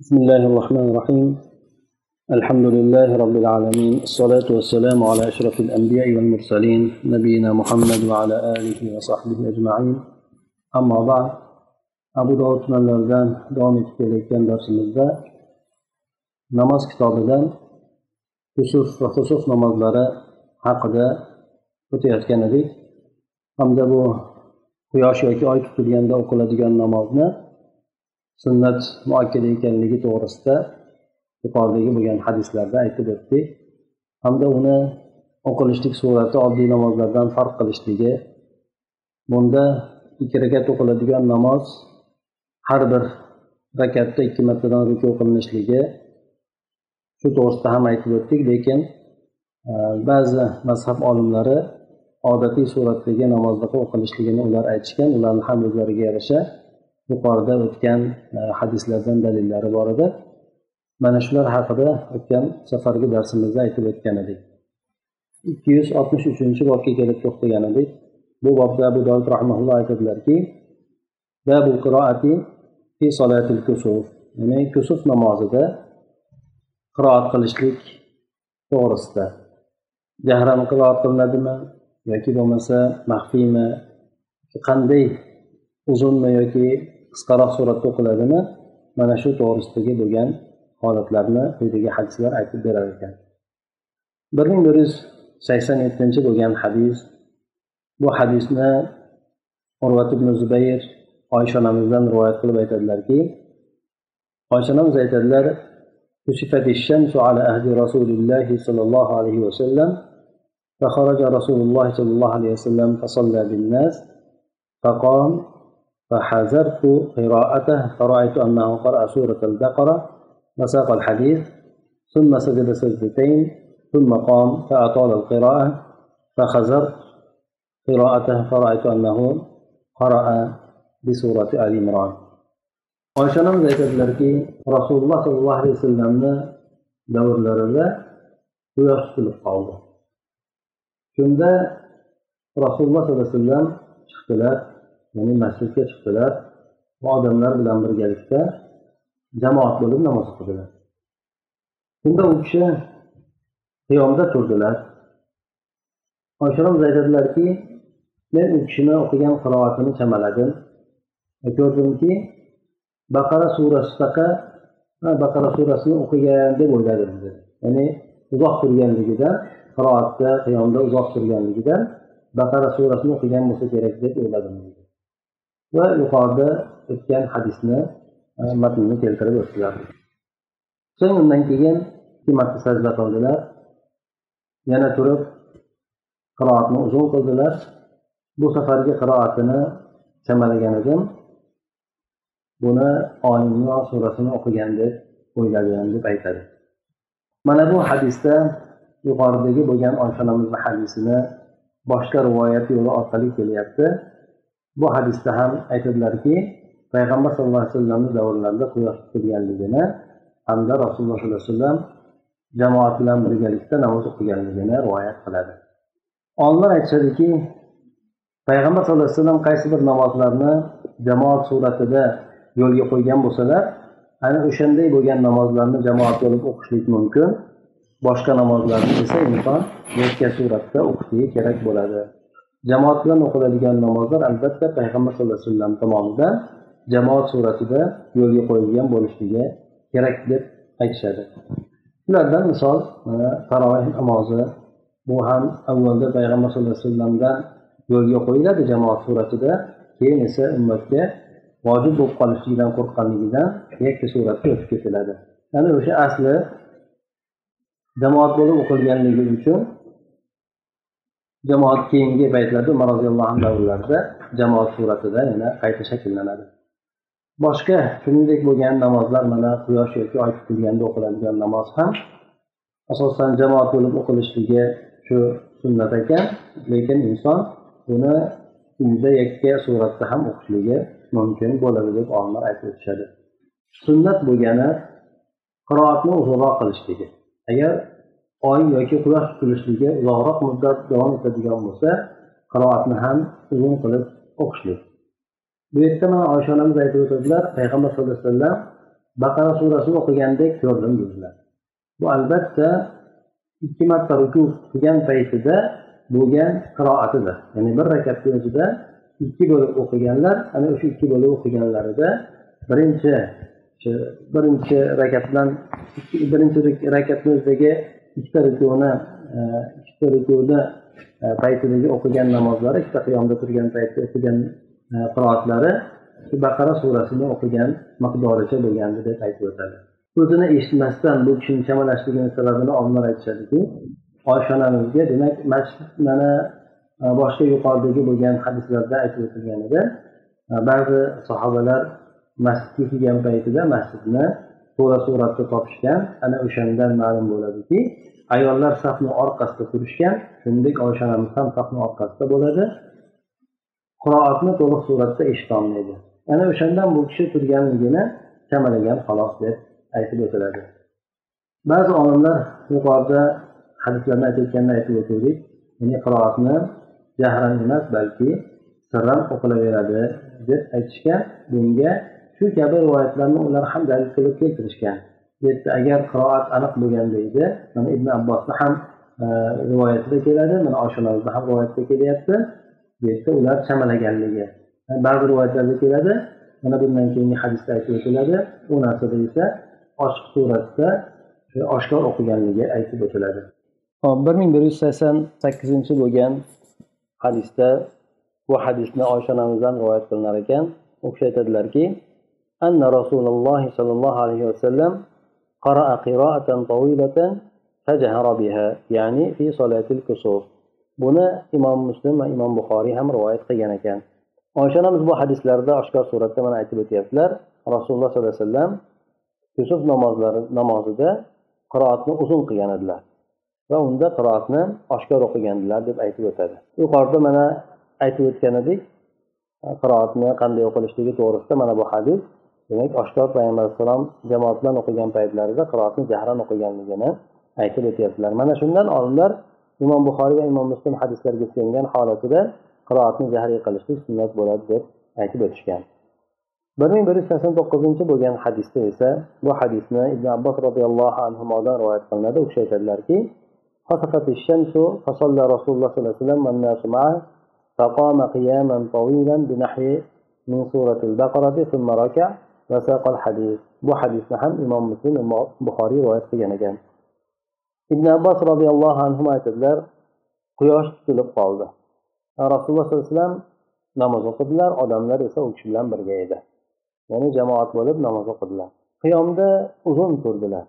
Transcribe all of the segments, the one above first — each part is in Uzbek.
بسم الله الرحمن الرحيم الحمد لله رب العالمين الصلاة والسلام على أشرف الأنبياء والمرسلين نبينا محمد وعلى آله وصحبه أجمعين أما بعد أبو داود sunanlaridan davom etib kelayotgan darsimizda namoz kitobidan kusuf va husuf namozlari haqida o'tayotgan edik hamda bu quyosh yoki oy tutilganda o'qiladigan namozni sunnat muakkada ekanligi to'g'risida yuqoridagi bo'lgan hadislarda aytib o'tdik hamda uni o'qilishlik surati oddiy namozlardan farq qilishligi bunda ikki rakat o'qiladigan namoz har bir rakatda ikki martadan ruku qilinishligi shu to'g'risida ham aytib o'tdik lekin e, ba'zi mazhab olimlari odatiy suratdagi namozda o'qilishligini ular aytishgan ularni ham o'zlariga yarasha yuqorida o'tgan e, hadislardan dalillari bor edi. Mana shular haqida o'tgan safargi darsimizda aytib o'tgan edik. Ikki yuz oltmish uchinchi bobga kelib to'xtagan edik. Bu bobda abu dovud rahmaulloh aytadilarki babul qiroati fi solatil kusuf ya'ni kusuf namozida qiroat qilishlik to'g'risida. Jahran qiroat qilinadimi yoki bo'lmasa maxfiymi? Qanday uzunmi yoki qisqaroq suratda o'qiladimi mana shu to'g'risidagi bo'lgan holatlarni quyidagi hadislar aytib berar ekan bir ming bir yuz sakson yettinchi bo'lgan hadis bu hadisni urvat ibn zubayr oysha onamizdan rivoyat qilib aytadilarki oysha onamiz aytadilar كشفت الشمس على عهد رسول الله صلى الله عليه وسلم فخرج رسول الله صلى الله عليه وسلم فصلى بالناس فقام فحذرت قراءته فرأيت أنه قرأ سورة البقرة وساق الحديث ثم سجد سجدتين ثم قام فأطال القراءة فحذرت قراءته فرأيت أنه قرأ بسورة آل عمران. وشنم ذلك الدرجي رسول الله صلى الله عليه وسلم دور لرزا ويحصل القوضة ثم رسول الله صلى الله عليه وسلم اختلاف ya'ni masjidga chiqdilar. Va odamlar bilan birgalikda jamoat bo'lib namoz o'qidilar. Shunda u kishi qiyomda turdilar. Oysha aytadilarki men u kishini o'qigan qiroatini chamaladim va e, ko'rdimki baqara surasidaqa baqara surasini o'qigan deb o'yladim dedi. Ya'ni uzoq turganligidan qiroatda qiyomda uzoq turganligidan baqara surasini o'qigan bo'lsa kerak deb o'yladim dedi. Va yuqorida o'tgan hadisni e, matnini keltirib o'tdilar. So'ng undan keyin ikki marta sajda qildilar. Yana turib qiroatni uzun qildilar. Bu safargi qiroatini chamalagan edim. Buni olimron surasini o'qigan deb o'ylagan deb aytadi. Mana bu hadisda yuqoridagi bo'lgan oysha onamizni hadisini boshqa rivoyat yo'li orqali kelyapti. Bu hadisda ham aytadilarki payg'ambar sallallohu alayhi vasallamni davrlarida quyosh tutilganligini hamda rasululloh sollallohu alayhi vasallam jamoat bilan birgalikda namoz o'qiganligini rivoyat qiladi. Olimlar aytishadiki payg'ambar sallallohu alayhi vasallam qaysi bir namozlarni jamoat suratida yo'lga qo'ygan bo'lsalar ana o'shanday bo'lgan namozlarni jamoat bo'lib o'qishlik mumkin. Boshqa namozlarni esa inson yakka suratda o'qishligi kerak bo'ladi. Jamoat bilan o'qiladigan namozlar albatta payg'ambar sallallohu alayhi vasallam tomonidan jamoat suratida yo'lga qo'yilgan bo'lishligi kerak deb aytishadi. Shulardan misol e, mana taroveh namozi bu ham avvalda payg'ambar sallallohu alayhi vasallamdan yo'lga qo'yiladi jamoat suratida keyin esa ummatga vojib bo'lib qolishligidan qo'rqqanligidan yakka suratga o'tib ketiladi. Ya'ni o'sha asli jamoat bo'lib o'qilganligi uchun jamoat keyingi paytlarda umar roziyallohu anhu davrlarida jamoat suratida yana qayta shakllanadi. Boshqa shuningdek bo'lgan namozlar mana quyosh yoki oy tutilganda o'qiladigan namoz ham asosan jamoat bo'lib o'qilishligi shu sunnat ekan lekin inson buni uyda yakka suratda ham o'qishligi mumkin bo'ladi deb olimlar aytib o'tishadi. Sunnat bo'lgani qiroatni uzunroq qilishligi. Agar oy yoki quyosh tutilishligi uzoqroq muddat davom etadigan bo'lsa qiroatni ham uzun qilib o'qishlik bu yerda mana oysha onamiz aytib o'tadilar payg'ambar sallallohu alayhi vasallam baqara surasini o'qigandek ko'rdim dedilar. Bu albatta ikki marta ruku qilgan paytida bo'lgan qiroatidir ya'ni bir rakatni o'zida ikki bo'lib o'qiganlar ana o'sha ikki bo'lib o'qiganlarida birinchi birinchi rakat bilan birinchi rakatni o'zidagi ikkita rukuni e, ikkita rukuni e, paytidagi o'qigan namozlari ikkita qiyomda turgan paytda o'qigan e, qiroatlari baqara surasini o'qigan miqdoricha bo'lgandi deb aytib o'tadi. O'zini eshitmasdan bu kishini chamalashligini sababini olimlar aytishadiki oysha onamizga demak masjid mana boshqa yuqoridagi bo'lgan hadislarda aytib o'tilganida ba'zi sahobalar masjidga kelgan paytida masjidni to'la suratda topishgan. Ana o'shandan ma'lum bo'ladiki ayollar safni orqasida turishgan shuningdek oysha onamiz ham safni orqasida bo'ladi. Qiroatni to'liq suratda eshitolmaydi ana o'shandan bu kishi turganligini chamalagan xolos deb aytib o'tiladi. Ba'zi olimlar yuqorida hadislarni aytayotganda aytib o'tuvdik ya'ni qiroatni jahran emas balki sirran o'qilaveradi deb aytishgan bunga shu kabi rivoyatlarni ular ham dalil qilib keltirishgan. Bu agar qiroat aniq bo'lganda edi mana ibn abbosni ham e, rivoyatida keladi mana oysha ham rivoyatida kelyapti. Bu yerda ular chamalaganligi. E, ba'zi rivoyatlarda keladi mana bundan keyingi hadisda aytib o'tiladi u narsada esa ochiq suratda e, oshkor o'qiganligi aytib o'tiladi. Hop bir ming bir yuz sakson sakkizinchi bo'lgan hadisda bu hadisni oysha onamizdan rivoyat qilinar ekan. U kishi aytadilarki أن رسول الله صلى الله عليه وسلم قرأ قراءة طويلة فجهر بها يعني في صلاة الكسوف buni imom muslim va imom buxoriy ham rivoyat qilgan ekan oysha onamiz bu hadislarda oshkor suratda mana aytib o'tyaptilar rasululloh sollallohu alayhi vasallam yusuf namozlari namozida qiroatni uzun qilgan edilar va unda qiroatni oshkor o'qigandilar deb aytib o'tadi yuqorida mana aytib o'tgan edik qiroatni qanday o'qilishligi to'g'risida mana bu hadis demak oshkor payg'ambar alayhissalom jamoat bilan o'qigan paytlarida qiroatni jahran o'qiganligini aytib o'tyaptilar mana shundan olimlar imom buxoriy va imom muslim hadislarga suyangan holatida qiroatni jahriy qilishlik sunnat bo'ladi deb aytib o'tishgan bir ming bir yuz sakson to'qqizinchi bo'lgan hadisda esa bu hadisni ibn abbos roziyallohu anhudan rivoyat qilinadi u kishi aytadilarki خسفت الشمس فصلى رسول الله صلى الله عليه وسلم والناس معه فقام قياما طويلا بنحو من سورة البقرة ثم ركع bu hadisni ham imom muslim buxoriy rivoyat qilgan ekan. Ibn abbos roziyallohu anhu aytadilar quyosh tutilib qoldi. Rasululloh sollallohu alayhi vasallam namoz o'qidilar odamlar esa u kishi bilan birga edi. Ya'ni jamoat bo'lib namoz o'qidilar. Qiyomda uzun turdilar.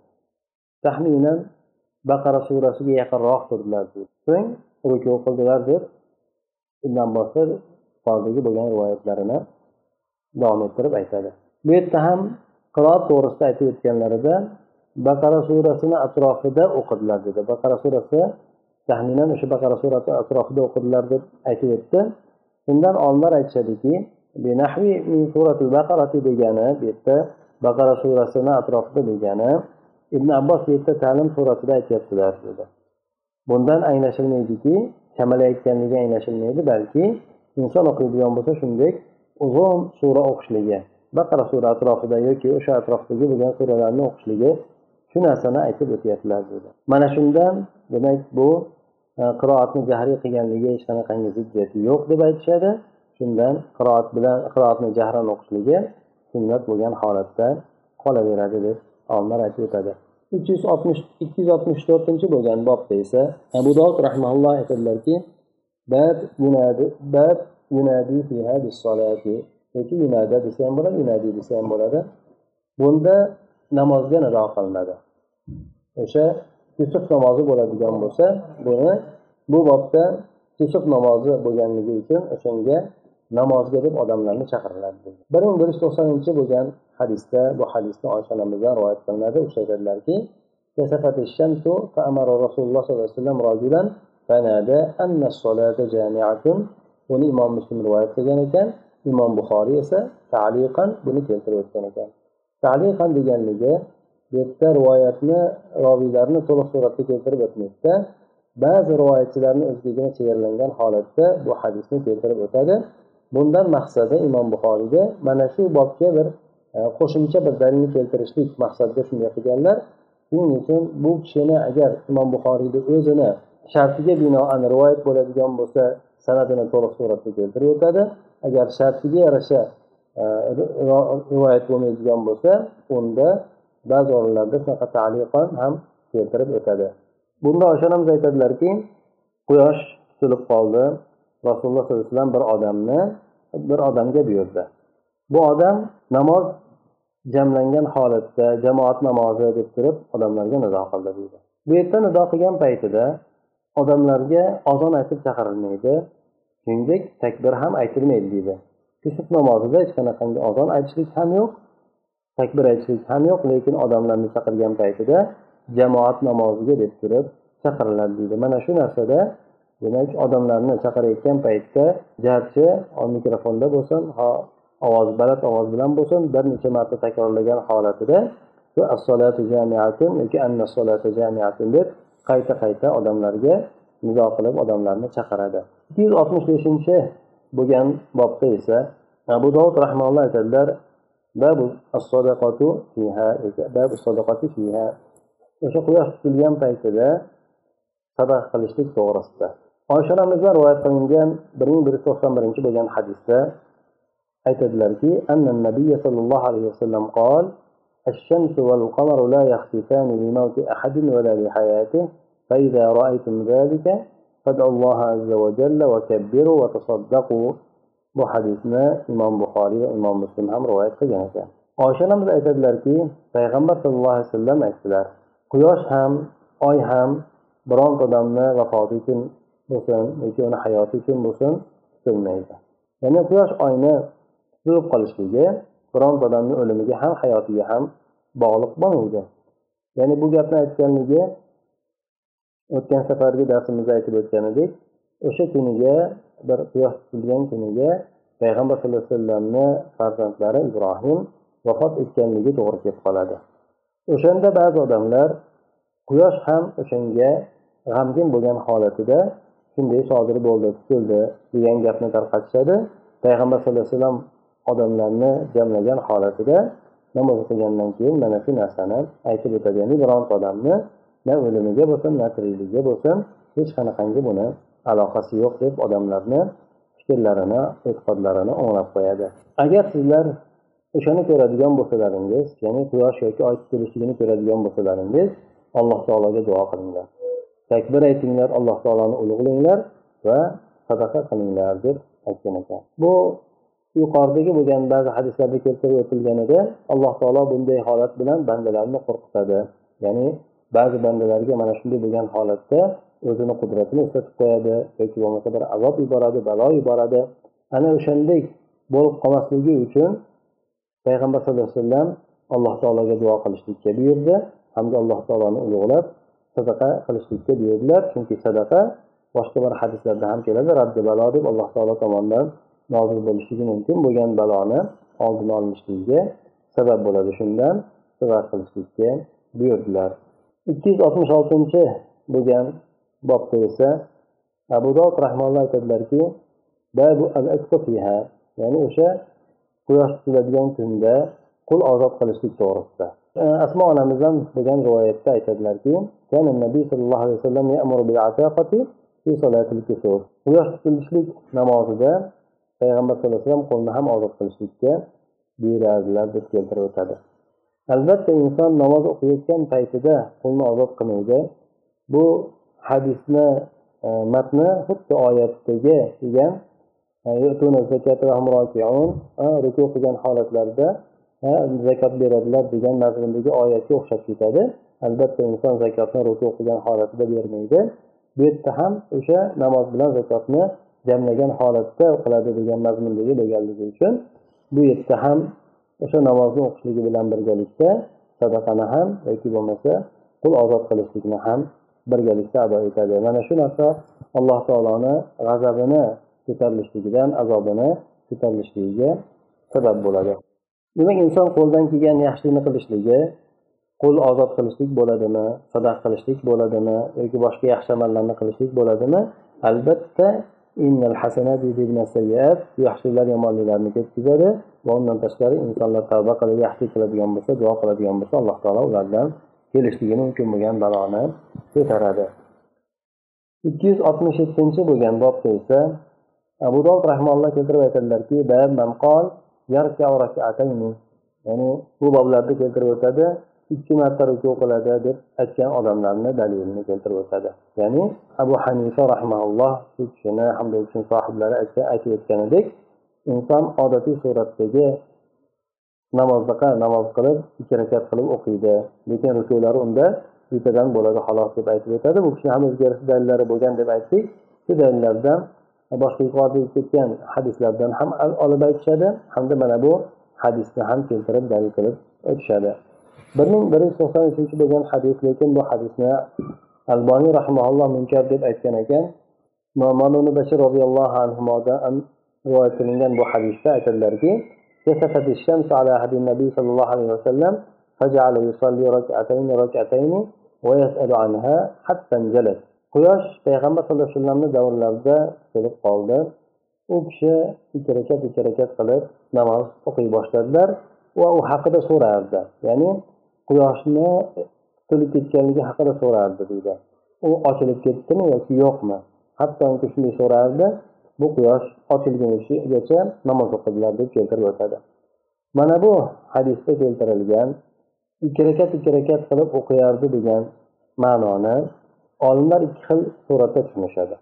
Taxminan baqara surasiga yaqinroq turdilar so'ng ruku qildilar deb ibn abbosni yuqoridagi bo'lgan rivoyatlarini davom ettirib aytadi. Bu yerda ham qiroat to'g'risida aytib o'tganlarida baqara surasini atrofida o'qidilar dedi. Baqara surasi taxminan o'sha baqara surasi atrofida o'qidilar deb aytib o'tdi. Shundan olimlar aytishadiki degani bu yerda baqara surasini atrofida degani ibn abbos bu yerda ta'lim surasida aytyaptilar dedi. Bundan anglashilmaydiki chamalayotganligi anglashilmaydi balki inson o'qiydigan bo'lsa shunday uzun sura o'qishligi. Baqara sura atrofida yoki o'sha atrofdagi bo'lgan suralarni o'qishligi shu narsani aytib o'tyaptilar dedi. Mana shundan demak bu e, qiroatni jahriy qilganligi hech qanaqangi ziddiyati yo'q deb aytishadi. Shundan qiroat bilan qiroatni jahran o'qishligi sunnat bo'lgan holatda qolaveradi deb olimlar aytib o'tadi. uch yuz oltmish ikki yuz oltmish to'rtinchi bo'lgan bobda esa abu dovud rahmaulloh aytadilarki bab bab yunadi fi hadis solati yoki yunada desa ham bo'ladi yunadi desa ham bo'ladi bunda namozga nido qilinadi o'sha yusuf namozi bo'ladigan bo'lsa buni bu bobda yusuf namozi bo'lganligi uchun o'shanga namozga deb odamlarni chaqiriladi bir ming bir yuz to'qsoninchi bo'lgan hadisda bu hadisni oysha onamizdan rivoyat qilinadi u kishi aytadilarki فأمر رسول الله صلى الله عليه وسلم رجلا فنادى أن الصلاة جامعة buni imom muslim rivoyat qilgan ekan Imom buxoriy esa taliqan buni keltirib o'tgan ekan. Taliqan deganligi bu yerda rivoyatni roviylarni to'liq suratda keltirib o'tmaydida ba'zi rivoyatchilarni o'zigagina chegaralangan holatda bu hadisni keltirib o'tadi. Bundan maqsadi imom buxoriyga mana shu bobga bir e, qo'shimcha bir dalilni keltirishlik maqsadida shunday qilganlar. Shuning uchun bu kishini agar imom buxoriyni o'zini shartiga binoan rivoyat bo'ladigan bo'lsa san'atini to'liq suratda keltirib o'tadi. Agar shartiga yarasha e, rivoyat bo'lmaydigan bo'lsa unda ba'zi o'rinlarda shunaqa taliqon ham keltirib o'tadi. Bunda oshonamiz aytadilarki quyosh tutilib qoldi. Rasululloh sollallohu alayhi vasallam bir odamni bir odamga buyurdi. Bu odam namoz jamlangan holatda jamoat namozi deb turib odamlarga nido qildi deydi. Bu yerda nido qilgan paytida odamlarga ozon aytib chaqirilmaydi. Shuningdek takbir ham aytilmaydi deydi. Kusuf namozida hech qanaqangi ozon aytishlik ham yo'q takbir aytishlik ham yo'q lekin odamlarni chaqirgan paytida jamoat namoziga deb turib chaqiriladi deydi. Mana shu narsada demak odamlarni chaqirayotgan paytda garchi mikrofonda bo'lsin ho ovoz baland ovoz bilan bo'lsin bir necha marta takrorlagan holatida shu assolatu jamiatun yoki anna solatu jamiatun deb qayta qayta odamlarga nido qilib odamlarni chaqiradi. Ikki yuz oltmish beshinchi bo'lgan bobda esa abu dovud rahmaulloh aytadilar o'sha quyosh tutilgan paytida sadaqa qilishlik to'g'risida oysha onamizdan rivoyat qilingan bir ming bir yuz to'qson birinchi bo'lgan hadisda aytadilarki nabiy sollallohu alayhi vasallam qol الشمس والقمر لا يختفان لموت أحد ولا لحياته فإذا رأيتم ذلك فادعوا الله عز وجل وكبروا وتصدقوا bu hadisni imom buxoriy va imom muslim ham rivoyat qilgan ekan oysha onamiz aytadilarki payg'ambar sallallohu alayhi vasallam aytdilar quyosh ham oy ham bironta odamni vafoti uchun bo'lsin yoki uni hayoti uchun bo'lsin tutilmaydi ya'ni quyosh oyni tutilib qolishligi bironta odamni o'limiga ham hayotiga ham bog'liq bo'lmaydi ya'ni bu gapni aytganligi o'tgan safargi darsimizda aytib o'tgan edik o'sha kuniga bir quyosh tutilgan kuniga payg'ambar sallallohu alayhi vasallamni farzandlari ibrohim vafot etganligi to'g'ri kelib qoladi. O'shanda ba'zi odamlar quyosh ham o'shanga g'amgin bo'lgan holatida shunday sodir bo'ldi tutildi degan gapni tarqatishadi. Payg'ambar sallallohu alayhi vasallam odamlarni jamlagan holatida namoz o'qigandan keyin mana shu narsani aytib o'tadi ya'ni bironta odamni na o'limiga bo'lsin na tirikligiga bo'lsin hech qanaqangi buni aloqasi yo'q deb odamlarni fikrlarini e'tiqodlarini o'nglab qo'yadi. Agar sizlar o'shani ko'radigan bo'lsalaringiz ya'ni quyosh yoki oy tutilishligini ko'radigan bo'lsalaringiz alloh taologa duo qilinglar. Takbir aytinglar alloh taoloni ulug'langlar va sadaqa qilinglar deb aytgan ekan. Bu yuqoridagi bo'lgan ba'zi hadislarda keltirib o'tilganida alloh taolo bunday holat bilan bandalarni qo'rqitadi. Ya'ni ba'zi bandalarga mana shunday bo'lgan holatda o'zini qudratini eslatib qo'yadi yoki bo'lmasa bir azob yuboradi balo yuboradi ana o'shandek bo'lib qolmasligi uchun payg'ambar sallallohu alayhi vasallam alloh taologa duo qilishlikka buyurdi. Hamda alloh taoloni ulug'lab sadaqa qilishlikka buyurdilar. Chunki sadaqa boshqa bir hadislarda ham keladi. Raddi balo deb alloh taolo tomonidan nozil bo'lishligi mumkin bo'lgan baloni oldini olishligiga sabab bo'ladi shundan sadaqa qilishlikka buyurdilar. Ikki yuz oltmish oltinchi bo'lgan bobda esa abu dovud rahmonlar aytadilarki ya'ni o'sha quyosh tutiladigan kunda qul ozod qilishlik to'g'risida. E, Asmo onamizdan bo'lgan rivoyatda aytadilarki nabiy sallallohu alayhi vasallam quyosh tutilishlik namozida payg'ambar sallallohu alayhi vasallam qo'lni ham ozod qilishlikka buyurardilar deb keltirib o'tadi. Albatta inson namoz o'qiyotgan paytida qo'lni ozod qilmaydi. Bu hadisni e, matni xuddi oyatdagi degan e, ruku qilgan holatlarida zakot beradilar degan mazmundagi oyatga o'xshab ketadi. Albatta inson zakotni ruku qilgan holatida bermaydi. Bu yerda ham o'sha namoz bilan zakotni jamlagan holatda qiladi degan mazmundagi bo'lganligi uchun bu yerda ham o'sha namozni o'qishligi bilan birgalikda sadaqani ham yoki bo'lmasa qul ozod qilishlikni ham birgalikda ado etadi. Mana shu narsa alloh taoloni g'azabini ko'tarilishligidan azobini ko'tarilishligiga sabab bo'ladi. Demak inson qo'ldan kelgan yaxshilikni qilishligi qo'l ozod qilishlik bo'ladimi sadaq qilishlik bo'ladimi yoki boshqa yaxshi amallarni qilishlik bo'ladimi albatta yaxshiliklar yomonliklarni ketkazadi va undan tashqari insonlar tavba qilib yaxshilik qiladigan bo'lsa duo qiladigan bo'lsa alloh taolo ulardan kelishligi mumkin bo'lgan baloni ko'taradi. Ikki yuz oltmish yettinchi bo'lgan bobda esa abu dovud rahmonalloh keltirib aytadilarki ya'ni bu boblarda keltirib o'tadi. Ikki marta ruku qiladi deb aytgan odamlarni dalilini keltirib o'tadi. Ya'ni abu hanifa rahmaulloh shu kishini hamda u kishini sohiblari aytib o'tganidek inson odatiy suratdagi namozdaqa namoz qilib ikki rakat qilib o'qiydi. Lekin rukulari unda bittadan bo'ladi xolos deb aytib o'tadi. Bu kishini ham o'zga dalillari bo'lgan deb aytdik. Shu dalillardan boshqa yuqorida ketgan hadislardan ham olib aytishadi hamda mana bu hadisni ham keltirib dalil qilib o'tishadi bir ming bir yuz to'qson uchinchi bo'lgan hadis lekin bu hadisni alboniy rahmaulloh munkar deb aytgan ekan nomon bashir roziyallohu anhudan rivoyat qilingan bu hadisda aytadilarki كسفت الشمس على عهد النبي صلى الله عليه وسلم فجعل يصلي ركعتين ركعتين ويسأل عنها حتى انجلت quyosh payg'ambar sallallohu alayhi vasallamni davrlarida kelib qoldi u kishi ikki rakat ikki rakat qilib namoz o'qiy boshladilar va u haqida so'rardi ya'ni quyoshni to'lib ketganligi haqida so'rardi deydi. U ochilib ketdimi yoki yo'qmi? Hattoki shunday so'rardi bu quyosh ochilgunigacha namoz o'qidilar deb keltirib o'tadi. Mana bu hadisda keltirilgan ikki rakat ikki rakat qilib o'qiyardi degan ma'noni olimlar ikki xil suratda tushunishadi.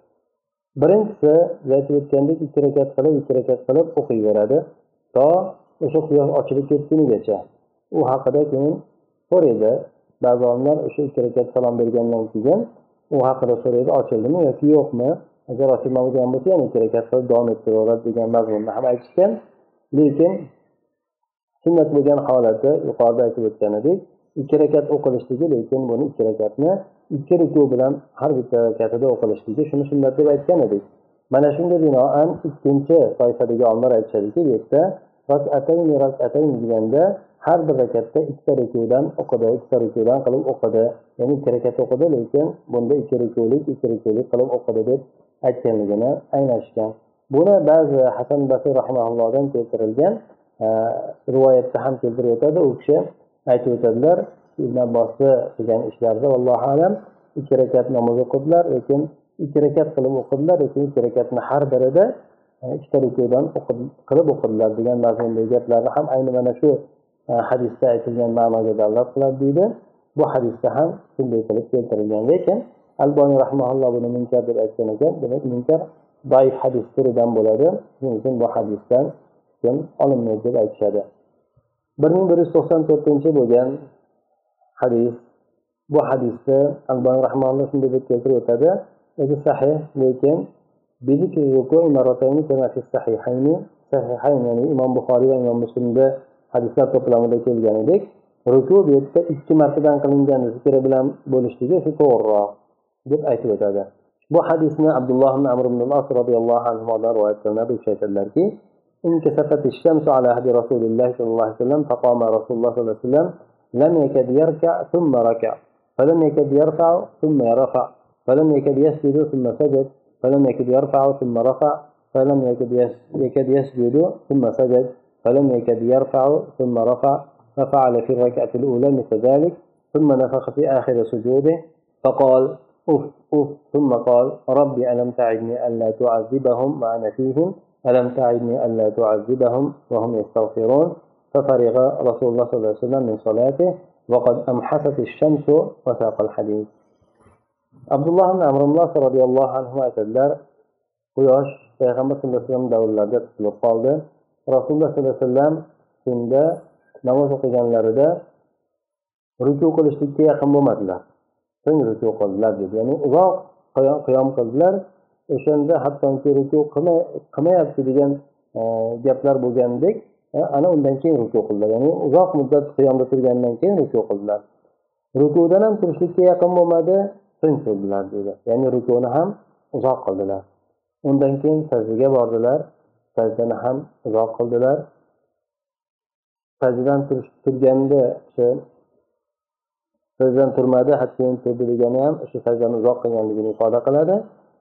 Birinchisi aytib o'tgandek ikki rakat qilib ikki rakat qilib o'qiyveradi. To o'sha quyosh ochilib ketgunigacha. U haqida keyin so'raydi ba'zi olimlar o'sha ikki rakat salom bergandan keyin u haqida so'raydi ochildimi yoki yo'qmi? Agar ochilmagan bo'lsa yana ikki rakat qilib davom ettiraveradi degan mazmunda ham aytishgan. Lekin sunnat bo'lgan holati yuqorida aytib o'tganidek ikki rakat o'qilishligi lekin buni ikki rakatni ikki ruku bilan har bitta rakatida o'qilishligi shuni sunnat deb aytgan edik mana shunga binoan ikkinchi toifadagi olimlar aytishadiki bu yerda deganda har bir rakatda ikkita rukudan o'qidi ikkita rukudan qilib o'qidi. Ya'ni ikki rakat o'qidi lekin bunda ikki rukulik ikki rukulik qilib o'qidi deb aytganligini anglashgan buni ba'zi hasan basir rahmaullohdan keltirilgan e, rivoyatda ham keltirib o'tadi. U kishi aytib o'tadilar ibn abbosni qilgan ishlarida allohu alam ikki rakat namoz o'qidilar lekin ikki rakat qilib o'qidilar lekin ikki rakatni har birida e, ikkita rukudan qilib o'qidilar degan mazmundagi gaplarni ham ayni mana shu hadisda aytilgan ma'noga dalolat qiladi deydi. Bu hadisda ham shunday qilib keltirilgan. Lekin alboniy rahmaulloh buni munkar deb aytgan ekan. Demak munkar zaif hadis turidan bo'ladi. Shuning uchun bu hadisdan hukm olinmaydi deb aytishadi. bir ming bir yuz to'qson to'rtinchi bo'lgan hadis bu hadisni alboniy rahmaulloh shunday deb keltirib o'tadi. O'zi sahih lekin sahihayn ya'ni imom buxoriy va imom muslimda hadislar to'plamida kelganidek ruku bu yerda ikki martadan qilingan zikri bilan bo'lishligi shu to'g'riroq deb aytib o'tadi bu hadisni abdulloh ibn amr ibn as roziyallohu anhudan rivoyat qilinadi u kishi aytadilarki انكسفت الشمس على عهد رسول الله صلى الله عليه وسلم فقام رسول الله صلى الله عليه وسلم لم يكد يركع ثم ركع فلم يكد يرفع ثم رفع فلم يكد يسجد ثم سجد فلم يكد يرفع ثم رفع فلم يكد يسجد ثم سجد فلم يكد يرفع ثم رفع ففعل في الركعة الأولى مثل ذلك ثم نفخ في آخر سجوده فقال أف أف ثم قال ربي ألم تعدني ألا تعذبهم؟ وأنا فيهم. ألم تعدني ألا تعذبهم؟ وهم يستغفرون. ففرغ رسول الله صلى الله عليه وسلم من صلاته وقد أمحست الشمس وساق الحديث عبد الله بن عمرو بن العاص رضي الله عنهما aytadilar quyosh payg'ambar sallallohu alayhi vasallam davrlarida tutilib qoldi rasululloh sollallohu alayhi vasallam shunda namoz o'qiganlarida ruku qilishlikka yaqin bo'lmadilar. So'ng ruku qildilar dedi. Ya'ni uzoq qiyom qildilar. O'shanda hattoki ruku qilmayapti degan e, gaplar bo'lgandek e, ana undan keyin ruku qildilar. Ya'ni uzoq muddat qiyomda turgandan keyin ruku qildilar. Rukudan ham turishlikka yaqin bo'lmadi so'ng turdilar deydi ya'ni rukuni ham uzoq qildilar. Undan keyin sajdaga bordilar. Sajdani ham uzoq qildilar. Sajdadan turganda o'sha sajdadan turmadi hatto turdi degani ham o'sha sajdani uzoq qilganligini ifoda qiladi.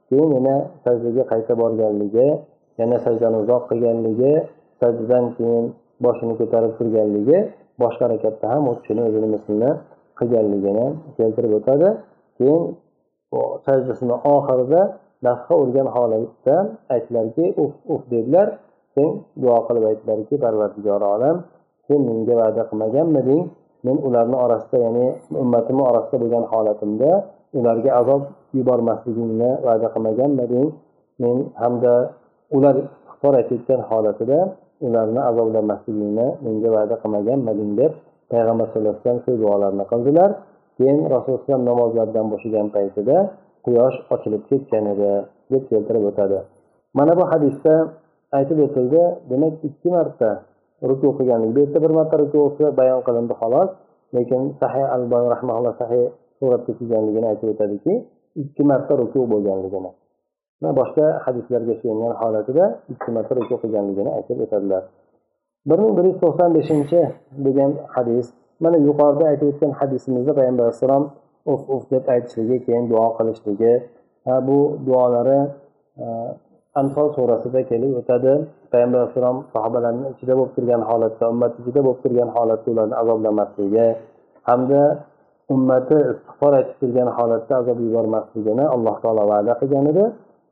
Keyin yana sajdaga qayta borganligi yana sajdani uzoq qilganligi sajdadan keyin boshini ko'tarib turganligi boshqa harakatda ham u kishini o'zini mislini qilganligini keltirib o'tadi. Keyin sajdasini oxirida nafqa urgan holatda aytdilarki uf uf dedilar. So'ng duo qilib aytdilarki parvardigori olam sen menga va'da qilmaganmiding? Men ularni orasida ya'ni ummatimni orasida bo'lgan holatimda ularga azob yubormasligingni va'da qilmaganmiding? Men hamda ular istig'for aytayotgan holatida ularni azoblamasligingni menga va'da qilmaganmiding? deb payg'ambar sallallohu alayhi vasallam shu duolarni qildilar. Keyin rasululloh namozlaridan bo'shagan paytida quyosh ochilib ketgan edi deb keltirib o'tadi. Mana bu hadisda aytib o'tildi demak ikki marta ruku qilganlik bu yerda bir marta rukusi bayon qilindi xolos lekin sahih al rahmaulloh sahih suratda kelganligini aytib o'tadiki ikki marta ruku bo'lganligini. Va boshqa hadislarga suyangan holatida ikki marta ruku qilganligini aytib o'tadilar. bir ming bir yuz to'qson beshinchi bo'lgan hadis mana yuqorida aytib o'tgan hadisimizda payg'ambar alayhissalom uf uf deb aytishligi keyin duo qilishligi. Bu duolari e, anfol surasida kelib o'tadi. Payg'ambar alayhissalom sahobalarni ichida bo'lib turgan holatda ummat ichida bo'lib turgan holatda ularni azoblamasligi hamda ummati istig'for aytib turgan holatda azob yubormasligini alloh taolo va'da qilgan edi.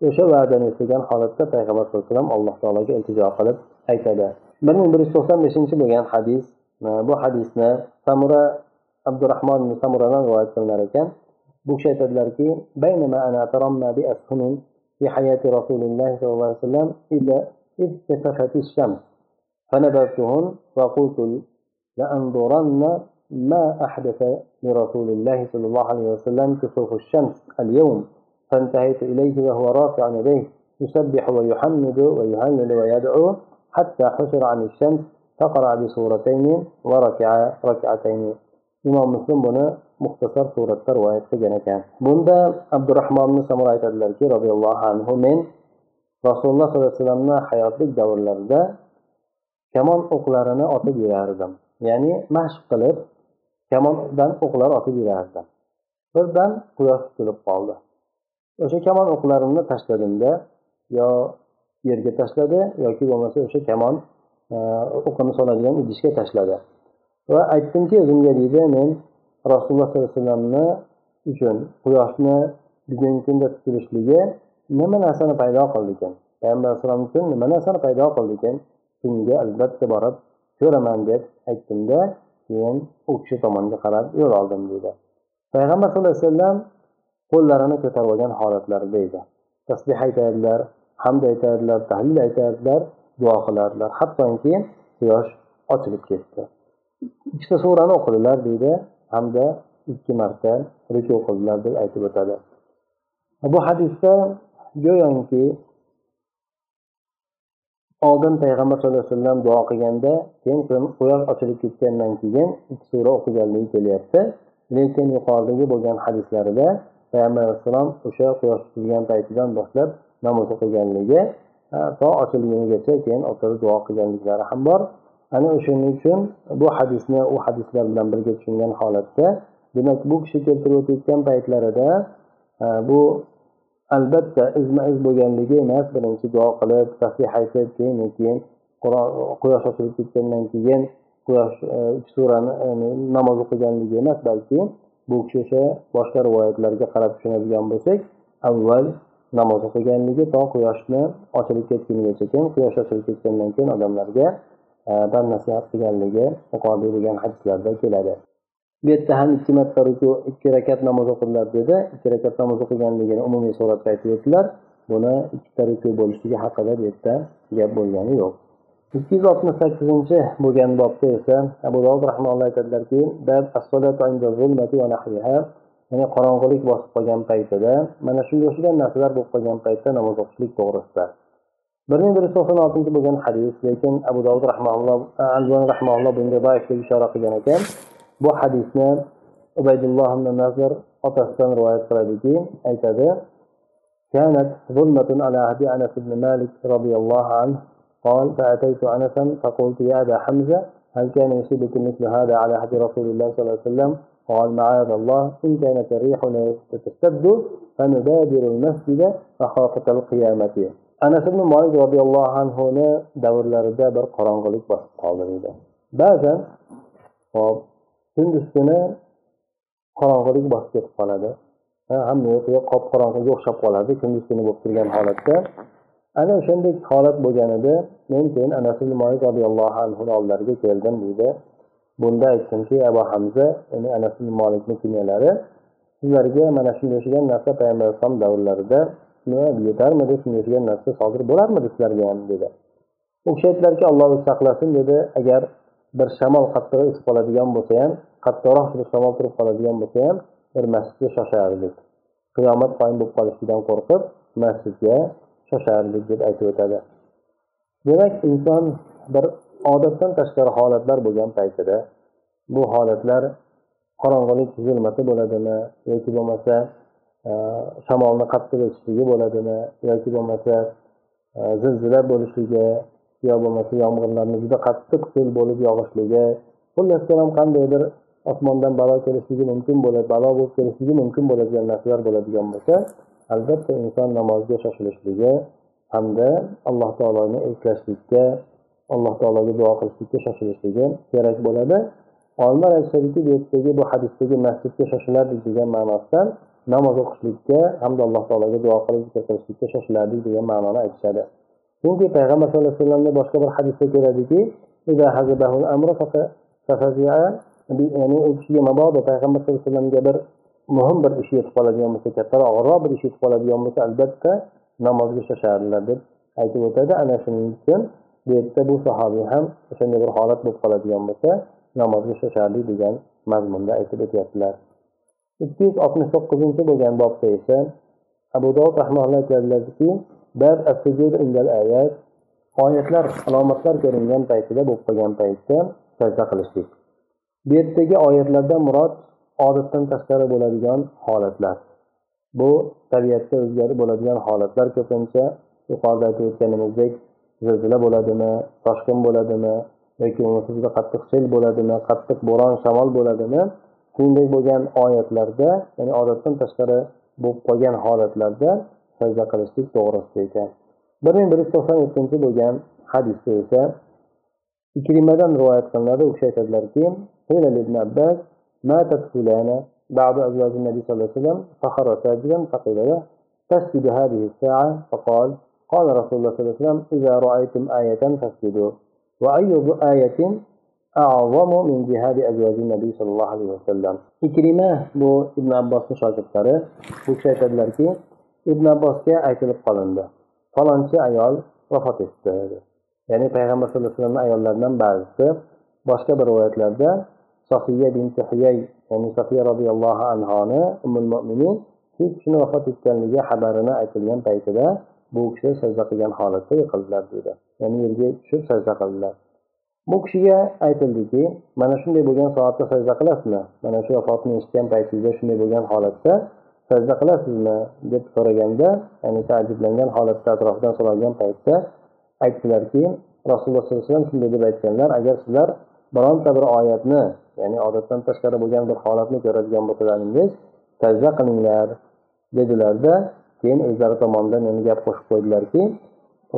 O'sha va'dani eslagan holatda payg'ambar sallallohu alayhi vasallam alloh taologa iltijo qilib aytadi. Bir ming bir yuz to'qson beshinchi bo'lgan hadis e, bu hadisni samura abdurahmon samuradan rivoyat qilinar ekan. Bu kishi aytadilarki في حياة رسول الله صلى الله عليه وسلم إذا إذ كسفت الشمس فنبذتهن وقلت لأنظرن ما أحدث لرسول الله صلى الله عليه وسلم كسوف الشمس اليوم فانتهيت إليه وهو رافع يديه يسبح ويحمد ويهلل ويدعو حتى حشر عن الشمس فقرأ بسورتين وركع ركعتين imom muslim buni muxtasar suratda rivoyat qilgan ekan. Bunda abdurahmonni ibn samur aytadilarki roziyallohu anhu men rasululloh sollallohu alayhi vasallamni hayotlik davrlarida kamon o'qlarini otib yurardim. Ya'ni mashq qilib kamondan o'qlar otib yurardim. Birdan quyosh tutilib qoldi. O'sha kamon o'qlarimni tashladimda yo yerga tashladi yoki bo'lmasa o'sha kamon e, o'qini soladigan idishga tashladi. Va aytdimki o'zimga deydi men rasululloh sollallohu alayhi vasallamni uchun quyoshni bugungi kunda tutilishligi nima narsani paydo qildi ekan? Payg'ambar alayhisalom uchun nima narsani paydo qildi ekan? Shunga albatta borib ko'raman deb aytdimda keyin u kishi tomonga qarab yo'l oldim deydi payg'ambar sallallohu alayhi vasallam qo'llarini ko'tarib olgan holatlarida edi. Tasbeh aytardilar hamd aytardilar tahlil aytardilar duo qilardilar. Hattoki quyosh ochilib ketdi. Ikkita surani o'qidilar deydi hamda ikki marta ruku qildilar deb aytib o'tadi. Bu hadisda go'yoki oldin payg'ambar sallallohu alayhi vasallam duo qilganda keyin quyosh ochilib ketgandan keyin ikki sura o'qiganligi kelyapti. Lekin yuqoridagi bo'lgan hadislarida payg'ambar alayhissalom o'sha quyosh tutilgan paytidan boshlab namoz o'qiganligi to ochilgunigacha keyin o'tirib duo qilganliklari ham bor. Ana o'shaning uchun bu hadisni u hadislar bilan birga tushungan holatda demak bu kishi keltirib o'tayotgan paytlarida e, bu albatta izma iz bo'lganligi emas birinchi duo qilib tasbeh aytib keyin keyin quyosh ochilib ketgandan keyin quyosh e, uch surani e, namoz o'qiganligi emas balki bu kishi o'sha boshqa rivoyatlarga qarab tushunadigan bo'lsak avval namoz o'qiganligi to quyoshni ochilib ketgunigacha keyin quyosh ochilib ketgandan keyin odamlarga dan nasihat qilganligi yuqorida degan hadislarda keladi bu yerda ham ikki marta ruku ikki rakat namoz o'qidilar dedi ikki rakat namoz o'qiganligini umumiy suratda aytib o'tdilar buni ikkita ruku bo'lishligi haqida bu yerda gap bo'lgani yo'q ikki yuz oltmish sakkizinchi bo'lgan bobda esa abu dovud rahmaulloh aytadilarki ya'ni qorong'ulik bosib qolgan paytida mana shunga o'xshagan narsalar bo'lib qolgan paytda namoz o'qishlik to'g'risida برني برسوفن عطيت بگن حديث لكن أبو داود رحمه الله عنوان رحمه الله بن جبايك في شارق جنكان بو حديثنا عبيد الله بن الناصر أتحسن رواية صادقين أي كذا كانت ظلمة على عهد أنس بن مالك رضي الله عنه قال فأتيت أنسا فقلت يا أبا حمزة هل كان يصيبك مثل هذا على عهد رسول الله صلى الله عليه وسلم قال معاذ الله إن كانت الريح تشتد فنبادر المسجد فخافة القيامة anas ibn molik roziyallohu anhuni davrlarida bir qorong'ulik bosib qoldi deydi ba'zan hop kunduz kuni qorong'ulik bosib ketib qoladi. Hamma yo'q yo'q qop qorong'iga o'xshab qoladi kunduz kuni bo'lib turgan holatda. Ana o'shanday holat bo'lganida men keyin anas ibn molik roziyallohu anhuni oldilariga keldim deydi bunda aytdimki abu hamza ya'ni anas ibn molikni kunyalari sizlarga mana shunday o'xshagan narsa payg'ambar alayhisalom davrlarida yetarmidi shunga o'xshagan narsa sodir bo'larmidi sizlarga ham dedi. U kishi aytdilarki alloh o'zi saqlasin dedi. Agar bir shamol qattiq esib qoladigan bo'lsa ham qattiqroq bir shamol turib qoladigan bo'lsa ham bir masjidga shoshardik qiyomat qoyim bo'lib qolishligidan qo'rqib masjidga shoshardik deb aytib o'tadi. Demak inson bir odatdan tashqari holatlar bo'lgan paytida bu holatlar qorong'ulik zulmati bo'ladimi yoki bo'lmasa shamolni qattiq esishligi bo'ladimi yoki bo'lmasa e, zilzila bo'lishligi yo bo'lmasa yomg'irlarni juda qattiq sel bo'lib yog'ishligi xullas kalom qandaydir osmondan balo kelishligi mumkin bo'ladi balo bo'lib kelishligi mumkin bo'ladigan narsalar bo'ladigan bo'lsa albatta inson namozga shoshilishligi hamda alloh taoloni eslashlikka alloh taologa duo qilishlikka shoshilishligi kerak bo'ladi. Olimlar aytishadiki bu yerdagi bu hadisdagi masjidga shoshilardik degan ma'nosidan namoz o'qishlikka hamda alloh taologa duo qilib zikr qilishlikka shoshilardik degan ma'noni aytishadi. Chunki payg'ambar sallallohu alayhi vasallamda boshqa bir hadisda keladiki ya'ni u kishiga mabodo payg'ambar sallallohu alayhi vasallamga bir muhim bir ish yetib qoladigan bo'lsa kattaroq og'irroq bir ish yetib qoladigan bo'lsa albatta namozga shoshardilar deb aytib o'tadi. Ana shuning uchun bu yerda bu sahobiy ham o'shanday bir holat bo'lib qoladigan bo'lsa namozga shoshardik degan mazmunda aytib o'tyaptilar. Ikki yuz oltmish to'qqizinchi bo'lgan bobda esa abu dovud rahmaulloh aytadilarki oyatlar alomatlar ko'ringan paytida bo'lib qolgan paytda sajda qilishlik. Bu yerdagi oyatlardan murod odatdan tashqari bo'ladigan holatlar. Bu tabiatda o'zgarib bo'ladigan holatlar ko'pincha yuqorida aytib o'tganimizdek zilzila bo'ladimi toshqin bo'ladimi yoki bo'lmasa juda qattiq sel bo'ladimi qattiq bo'ron shamol bo'ladimi shuningdek bo'lgan oyatlarda ya'ni odatdan tashqari bo'lib qolgan holatlarda sajda qilishlik to'g'risida ekan bir ming bir yuz to'qson yettinchi bo'lgan hadisda esa ikrimadan rivoyat qilinadi u kishi aytadilarki ibn abbas ماتت فلانة بعد أزواج النبي صلى الله عليه وسلم فخر ساجدا فقيل له تسجد هذه الساعة فقال قال رسول الله صلى الله عليه وسلم إذا رأيتم آية فاسجدوا وأي آية a'zomu min jihadi azvaji nabiy sallallohu alayhi vasallam ikrima bu ibn abbosni shogirdlari bu kishi aytadilarki ibn abbosga aytilib qolindi. Falonchi ayol vafot etdi. Ya'ni payg'ambar sallallohu alayhi vasallamni ayollaridan ba'zisi. Boshqa bir rivoyatlarda sofiya binti huyay ya'ni sofiya roziyallohu anhoni umul mo'minin shu kishini vafot etganligi xabarini aytilgan paytida bu kishi sajda qilgan holatda yiqildilar deydi ya'ni yerga tushib sajda qildilar. Bu kishiga aytildiki mana shunday bo'lgan soatda sajda qilasizmi? Mana shu vafotni eshitgan paytingizda shunday bo'lgan holatda sajda qilasizmi? deb so'raganda ya'ni taajjublangan holatda atrofidan so'ralgan paytda aytdilarki rasululloh sollallohu alayhi vasallam shunday deb aytganlar agar sizlar bironta bir oyatni ya'ni odatdan tashqari bo'lgan bir holatni ko'radigan bo'lsalaringiz sajda qilinglar dedilarda keyin o'zlari tomonidan yana gap qo'shib qo'ydilarki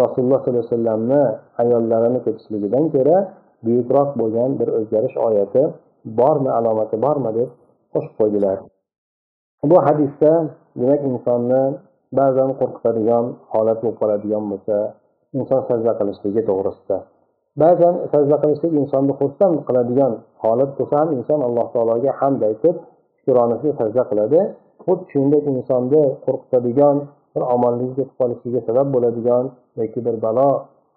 rasululloh sollallohu alayhi vasallamni ayollarini ketishligidan ko'ra buyukroq bo'lgan bir o'zgarish oyati bormi alomati bormi deb qo'shib qo'ydilar. Bu hadisda demak insonni ba'zan qo'rqitadigan holat bo'lib qoladigan bo'lsa inson sajda qilishligi to'g'risida. Ba'zan sajda qilishlik insonni xursand qiladigan holat bo'lsa ham inson alloh taologa hamd aytib shukronasiga sajda qiladi. Xuddi shuningdek insonni qo'rqitadigan bir omonlik ketib qolishiga sabab bo'ladigan yoki bir balo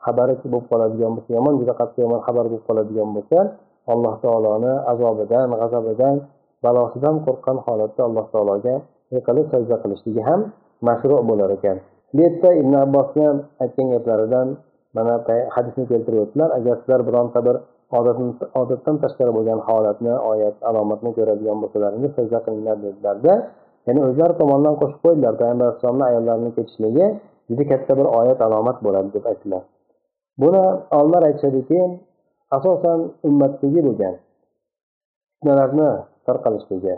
xabari bo'lib qoladigan bo'lsa yomon juda qattiq yomon xabar bo'lib qoladigan bo'lsa alloh taoloni azobidan g'azabidan balosidan qo'rqqan holatda alloh taologa yiqilib sajda qilishligi ham mashru bo'lar ekan. Bu yerda ibn abbosni aytgan gaplaridan mana hadisni keltirib agar sizlar bironta bir odatdan tashqari bo'lgan holatni oyat alomatni ko'radigan bo'lsalaringiz sajda qilinglar dedilarda ya'ni o'zlari tomonidan qo'shib qo'ydilar. Payg'ambar alayhissalomni ayollarini ketishligi juda katta bir oyat alomat bo'ladi deb aytdilar. Buni olimlar aytishadiki asosan ummatdagi bo'lgan fitnalarni tarqalishligi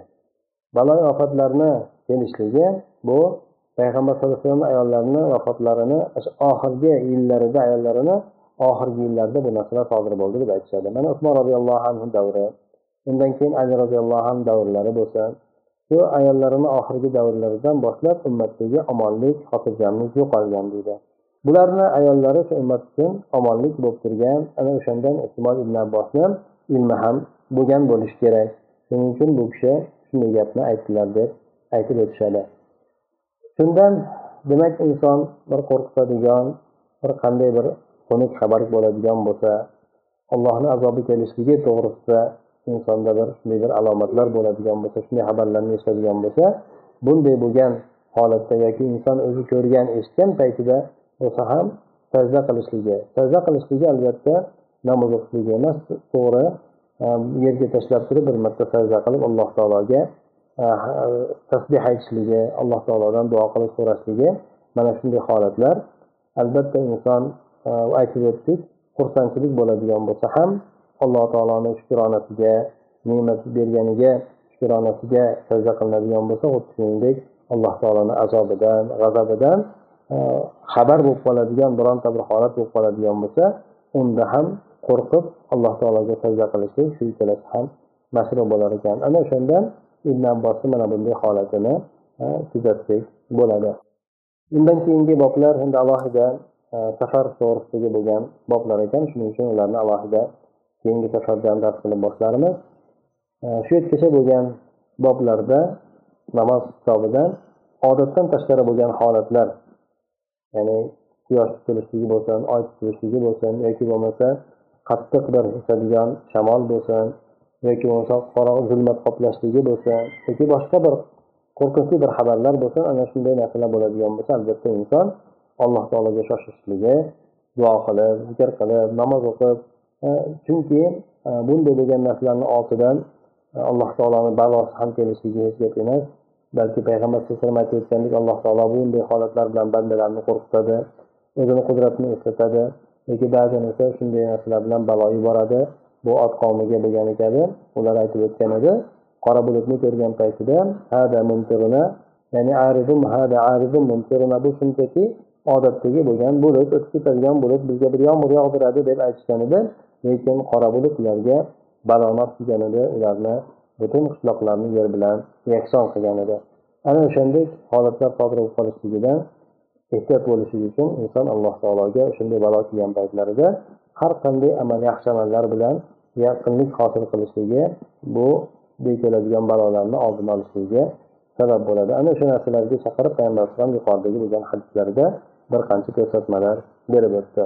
balo ofatlarni kelishligi bu payg'ambar sallallohu alayhi vasallam ayollarini vafotlarini oxirgi yillarida ayollarini oxirgi yillarda bu narsalar sodir bo'ldi deb aytishadi. Mana usmon roziyallohu anhu davri undan keyin ali roziyallohu anhu davrlari bo'lsin shu ayollarini oxirgi davrlaridan boshlab ummatdagi omonlik xotirjamlik yo'qolgan deydi. Bularni ayollari shu ummat uchun omonlik bo'lib turgan ana o'shandan ehtimol ibn abbosni ilmi ham bo'lgan bo'lishi kerak. Shuning uchun bu kishi shunday gapni aytdilar deb aytib o'tishadi. Shundan demak inson bir qo'rqitadigan bir qanday bir xunuk xabar bo'ladigan bo'lsa allohni azobi kelishligi to'g'risida insonda bir shunday bir alomatlar bo'ladigan bo'lsa shunday xabarlarni eshitadigan bo'lsa bunday bo'lgan holatda yoki inson o'zi ko'rgan eshitgan paytida bo'lsa ham sajda qilishligi sajda qilishligi albatta namoz o'qishligi emas to'g'ri e, yerga tashlab turib bir marta sajda qilib alloh taologa e, tasbeh aytishligi alloh taolodan duo qilib so'rashligi mana shunday holatlar. Albatta inson e, aytib o'tdik xursandchilik bo'ladigan bo'lsa ham alloh taoloni shukronasiga ne'mat berganiga shukronasiga sajda qilinadigan bo'lsa xuddi shuningdek alloh taoloni azobidan g'azabidan e, xabar bo'lib qoladigan bironta bir holat bo'lib qoladigan bo'lsa unda ham qo'rqib alloh taologa sajda qilishlik shu ikkalasi ham mashru bo'lar ekan. Ana o'shandan ibn abbosni mana bunday holatini e, kuzatsak bo'ladi. Undan keyingi boblar endi alohida e, safar to'g'risidagi bo'lgan boblar ekan. Shuning uchun ularni alohida keyingi safardan dars qilib boshlarmiz e, shu yergacha bo'lgan boblarda namoz kitobidan odatdan tashqari bo'lgan holatlar ya'ni quyosh tutilishligi bo'lsin oy tutilishligi bo'lsin yoki bo'lmasa qattiq bir esadigan shamol bo'lsin yoki bo'lmasa qorong'i zulmat qoplashligi bo'lsin yoki boshqa bir qo'rqinchli bir xabarlar bo'lsin ana shunday narsalar bo'ladigan bo'lsa albatta inson alloh taologa shoshilishligi duo qilib zikr qilib namoz o'qib chunki e, bunday bo'lgan narsalarni ortidan e, alloh taoloni balosi ham kelishligi hech gap emas balki payg'ambar sallallohu alayhi vasallam aytib o'tgandek alloh taolo bunday holatlar bilan bandalarni qo'rqitadi o'zini qudratini eslatadi yoki ba'zan esa shunday narsalar bilan balo yuboradi. Bu ot qavmiga bo'lgan kabi ular aytib o'tgan edi qora bulutni ko'rgan paytida hada mumtiruna ya'ni aridum hada aridum mumtiruna bu shunchaki odatdagi bo'lgan bulut o'tib ketadigan bulut bizga bir yomg'ir yog'diradi deb aytishgan edi. Lekin qora bulut ularga balonot qilgan edi ularni butun qishloqlarni yer bilan yakson qilgan edi ana o'shandek holatlar sodir bo'lib qolishligidan ehtiyot bo'lishligi uchun inson alloh taologa shunday balo kelgan paytlarida har qanday amal yaxshi amallar bilan yaqinlik hosil qilishligi bu keladigan balolarni oldini olishligiga sabab bo'ladi. Ana o'sha narsalarga chaqirib payg'ambar alayhisalom yuqoridagi bo'lgan hadislarida bir qancha ko'rsatmalar berib o'tdi.